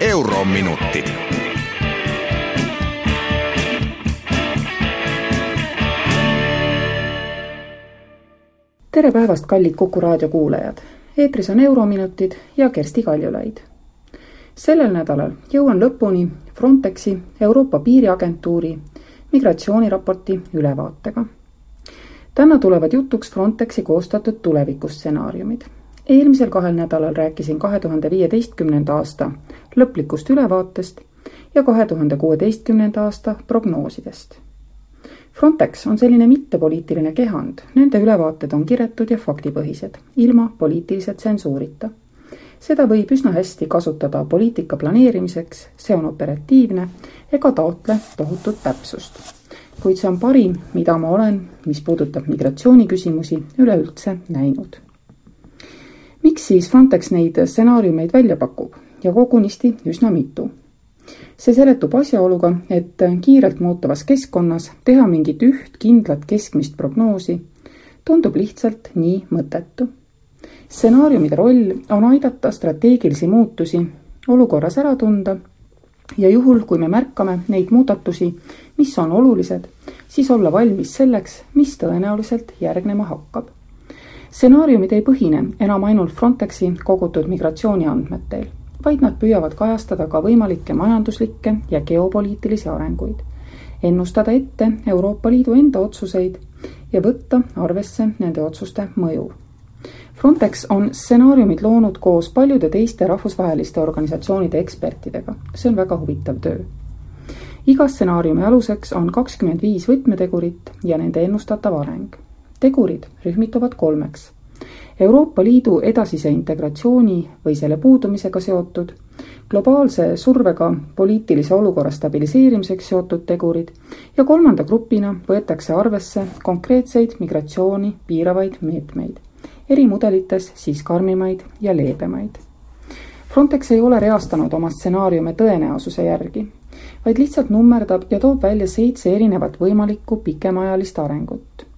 Eurominutid. tere päevast, kallid Kuku raadio kuulajad. eetris on Eurominutid ja Kersti Kaljulaid. sellel nädalal jõuan lõpuni Frontexi, Euroopa Piiriagentuuri migratsiooniraporti ülevaatega. täna tulevad jutuks Frontexi koostatud tulevikustsenaariumid eelmisel kahel nädalal rääkisin kahe tuhande viieteistkümnenda aasta lõplikust ülevaatest ja kahe tuhande kuueteistkümnenda aasta prognoosidest. Frontex on selline mittepoliitiline kehand, nende ülevaated on kiretud ja faktipõhised, ilma poliitilise tsensuurita. seda võib üsna hästi kasutada poliitika planeerimiseks, see on operatiivne ega taotle tohutut täpsust. kuid see on parim, mida ma olen, mis puudutab migratsiooniküsimusi, üleüldse näinud miks siis Frontex neid stsenaariumeid välja pakub ja kogunisti üsna mitu? see seletub asjaoluga, et kiirelt muutuvas keskkonnas teha mingit üht kindlat keskmist prognoosi tundub lihtsalt nii mõttetu. stsenaariumide roll on aidata strateegilisi muutusi olukorras ära tunda ja juhul, kui me märkame neid muudatusi, mis on olulised, siis olla valmis selleks, mis tõenäoliselt järgnema hakkab stsenaariumid ei põhine enam ainult Frontexi kogutud migratsiooniandmetel, vaid nad püüavad kajastada ka võimalikke majanduslikke ja geopoliitilisi arenguid, ennustada ette Euroopa Liidu enda otsuseid ja võtta arvesse nende otsuste mõju. Frontex on stsenaariumid loonud koos paljude teiste rahvusvaheliste organisatsioonide ekspertidega, see on väga huvitav töö. Iga stsenaariumi aluseks on kakskümmend viis võtmetegurit ja nende ennustatav areng tegurid rühmituvad kolmeks. Euroopa Liidu edasise integratsiooni või selle puudumisega seotud, globaalse survega poliitilise olukorra stabiliseerimiseks seotud tegurid ja kolmanda grupina võetakse arvesse konkreetseid migratsiooni piiravaid meetmeid, eri mudelites siis karmimaid ja leebemaid. Frontex ei ole reastanud oma stsenaariume tõenäosuse järgi, vaid lihtsalt nummerdab ja toob välja seitse erinevat võimalikku pikemaajalist arengut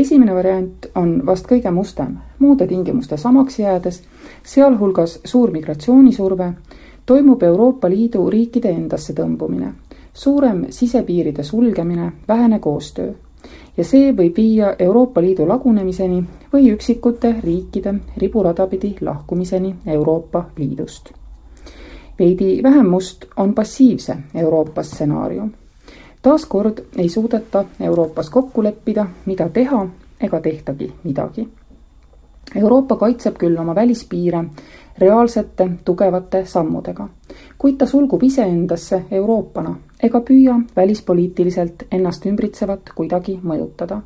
esimene variant on vast kõige mustem, muude tingimuste samaks jäädes, sealhulgas suur migratsioonisurve, toimub Euroopa Liidu riikide endasse tõmbumine, suurem sisepiiride sulgemine, vähene koostöö. ja see võib viia Euroopa Liidu lagunemiseni või üksikute riikide riburada pidi lahkumiseni Euroopa Liidust. veidi vähem must on passiivse Euroopa stsenaarium taaskord ei suudeta Euroopas kokku leppida, mida teha ega tehtagi midagi. Euroopa kaitseb küll oma välispiire reaalsete tugevate sammudega, kuid ta sulgub iseendasse Euroopana ega püüa välispoliitiliselt ennast ümbritsevat kuidagi mõjutada.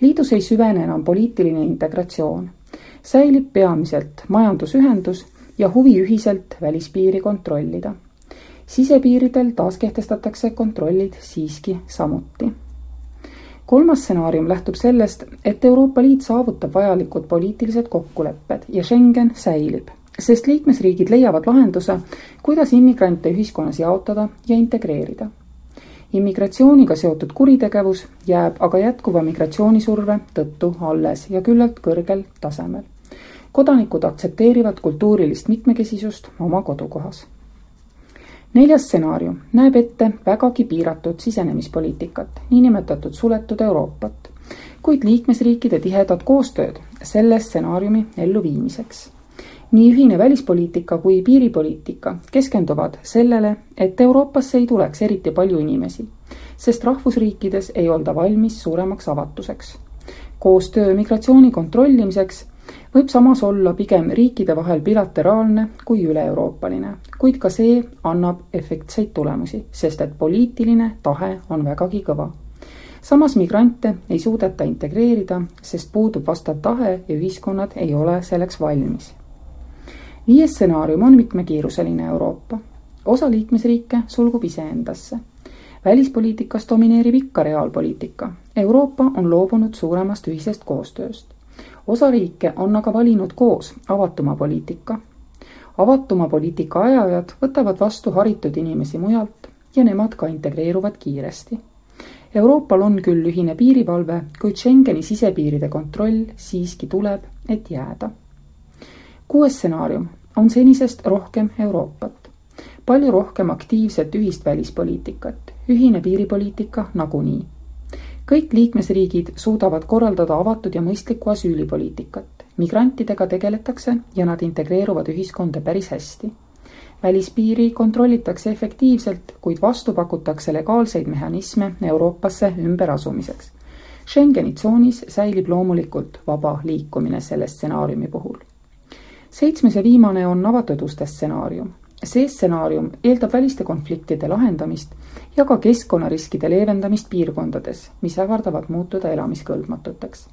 liidus ei süvene enam poliitiline integratsioon, säilib peamiselt majandusühendus ja huvi ühiselt välispiiri kontrollida sisepiiridel taaskehtestatakse kontrollid siiski samuti. kolmas stsenaarium lähtub sellest, et Euroopa Liit saavutab vajalikud poliitilised kokkulepped ja Schengen säilib, sest liikmesriigid leiavad lahenduse, kuidas immigrante ühiskonnas jaotada ja integreerida. immigratsiooniga seotud kuritegevus jääb aga jätkuva migratsioonisurve tõttu alles ja küllalt kõrgel tasemel. kodanikud aktsepteerivad kultuurilist mitmekesisust oma kodukohas neljas stsenaarium näeb ette vägagi piiratud sisenemispoliitikat, niinimetatud suletud Euroopat, kuid liikmesriikide tihedat koostööd selle stsenaariumi elluviimiseks. nii ühine välispoliitika kui piiripoliitika keskenduvad sellele, et Euroopasse ei tuleks eriti palju inimesi, sest rahvusriikides ei olda valmis suuremaks avatuseks. koostöö migratsiooni kontrollimiseks võib samas olla pigem riikide vahel bilateraalne kui üle-euroopaline, kuid ka see annab efektseid tulemusi, sest et poliitiline tahe on vägagi kõva. samas migrante ei suudeta integreerida, sest puudub vastav tahe ja ühiskonnad ei ole selleks valmis. viies stsenaarium on mitmekiiruseline Euroopa. osa liikmesriike sulgub iseendasse. välispoliitikas domineerib ikka reaalpoliitika. Euroopa on loobunud suuremast ühisest koostööst. Osa riike on aga valinud koos avatuma poliitika. avatuma poliitika ajajad võtavad vastu haritud inimesi mujalt ja nemad ka integreeruvad kiiresti Euroopal on küll ühine piirivalve, kuid Schengeni sisepiiride kontroll siiski tuleb, et jääda. kuues stsenaarium on senisest rohkem Euroopat. palju rohkem aktiivset ühist välispoliitikat, ühine piiripoliitika nagunii. Kõik liikmesriigid suudavad korraldada avatud ja mõistlikku asüülipoliitikat. migrantidega tegeletakse ja nad integreeruvad ühiskonda päris hästi välispiiri kontrollitakse efektiivselt, kuid vastu pakutakse legaalseid mehhanisme Euroopasse ümberasumiseks. Schengeni tsoonis säilib loomulikult vaba liikumine selle stsenaariumi puhul. seitsmes ja viimane on avatud uste stsenaarium. See stsenaarium eeldab väliste konfliktide lahendamist ja ka keskkonnariskide leevendamist piirkondades, mis ähvardavad muutuda elamiskõlbmatuteks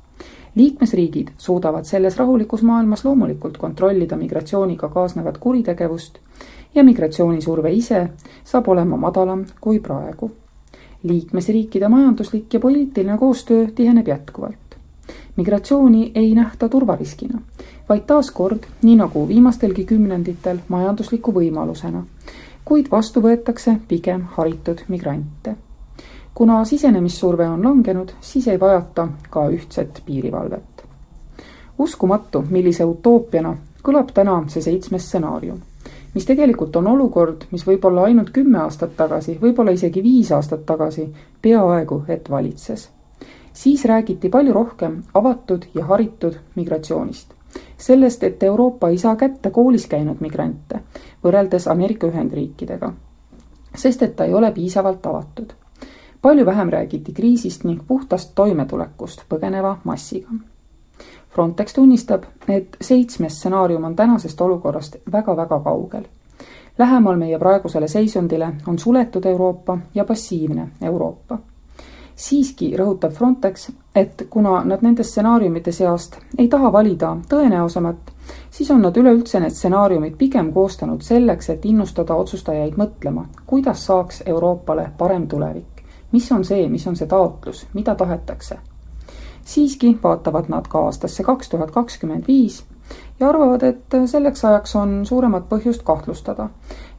liikmesriigid suudavad selles rahulikus maailmas loomulikult kontrollida migratsiooniga kaasnevat kuritegevust ja migratsioonisurve ise saab olema madalam kui praegu. liikmesriikide majanduslik ja poliitiline koostöö tiheneb jätkuvalt. migratsiooni ei nähta turvariskina, vaid taaskord, nii nagu viimastelgi kümnenditel, majandusliku võimalusena, kuid vastu võetakse pigem haritud migrante. kuna sisenemissurve on langenud, siis ei vajata ka ühtset piirivalvet. uskumatu, millise utoopiana kõlab täna see seitsmes stsenaarium mis tegelikult on olukord, mis võib-olla ainult kümme aastat tagasi, võib-olla isegi viis aastat tagasi peaaegu et valitses. siis räägiti palju rohkem avatud ja haritud migratsioonist. Sellest, et Euroopa ei saa kätte koolis käinud migrante võrreldes Ameerika Ühendriikidega, sest et ta ei ole piisavalt avatud. palju vähem räägiti kriisist ning puhtast toimetulekust põgeneva massiga Frontex tunnistab, et seitsmes stsenaarium on tänasest olukorrast väga-väga kaugel. Lähemal meie praegusele seisundile on suletud Euroopa ja passiivne Euroopa. Siiski rõhutab Frontex, et kuna nad nende stsenaariumite seast ei taha valida tõenäosamat, siis on nad üleüldse need stsenaariumid pigem koostanud selleks, et innustada otsustajaid mõtlema, kuidas saaks Euroopale parem tulevik. mis on see, mis on see taotlus, mida tahetakse siiski vaatavad nad ka aastasse kaks tuhat kakskümmend viis ja arvavad, et selleks ajaks on suuremat põhjust kahtlustada,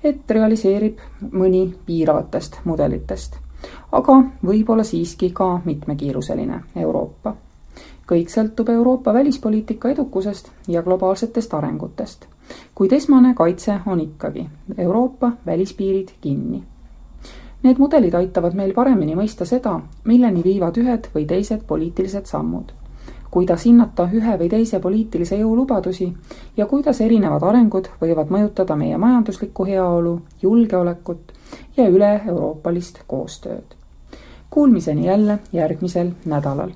et realiseerib mõni piiravatest mudelitest. Aga võib-olla siiski ka mitmekiiruseline Euroopa. kõik sõltub Euroopa välispoliitika edukusest ja globaalsetest arengutest, kuid esmane kaitse on ikkagi Euroopa välispiirid kinni. Need mudelid aitavad meil paremini mõista seda, milleni viivad ühed või teised poliitilised sammud, kuidas hinnata ühe või teise poliitilise jõu lubadusi ja kuidas erinevad arengud võivad mõjutada meie majanduslikku heaolu, julgeolekut ja üle-euroopalist koostööd. Kuulmiseni jälle järgmisel nädalal.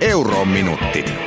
eurominutid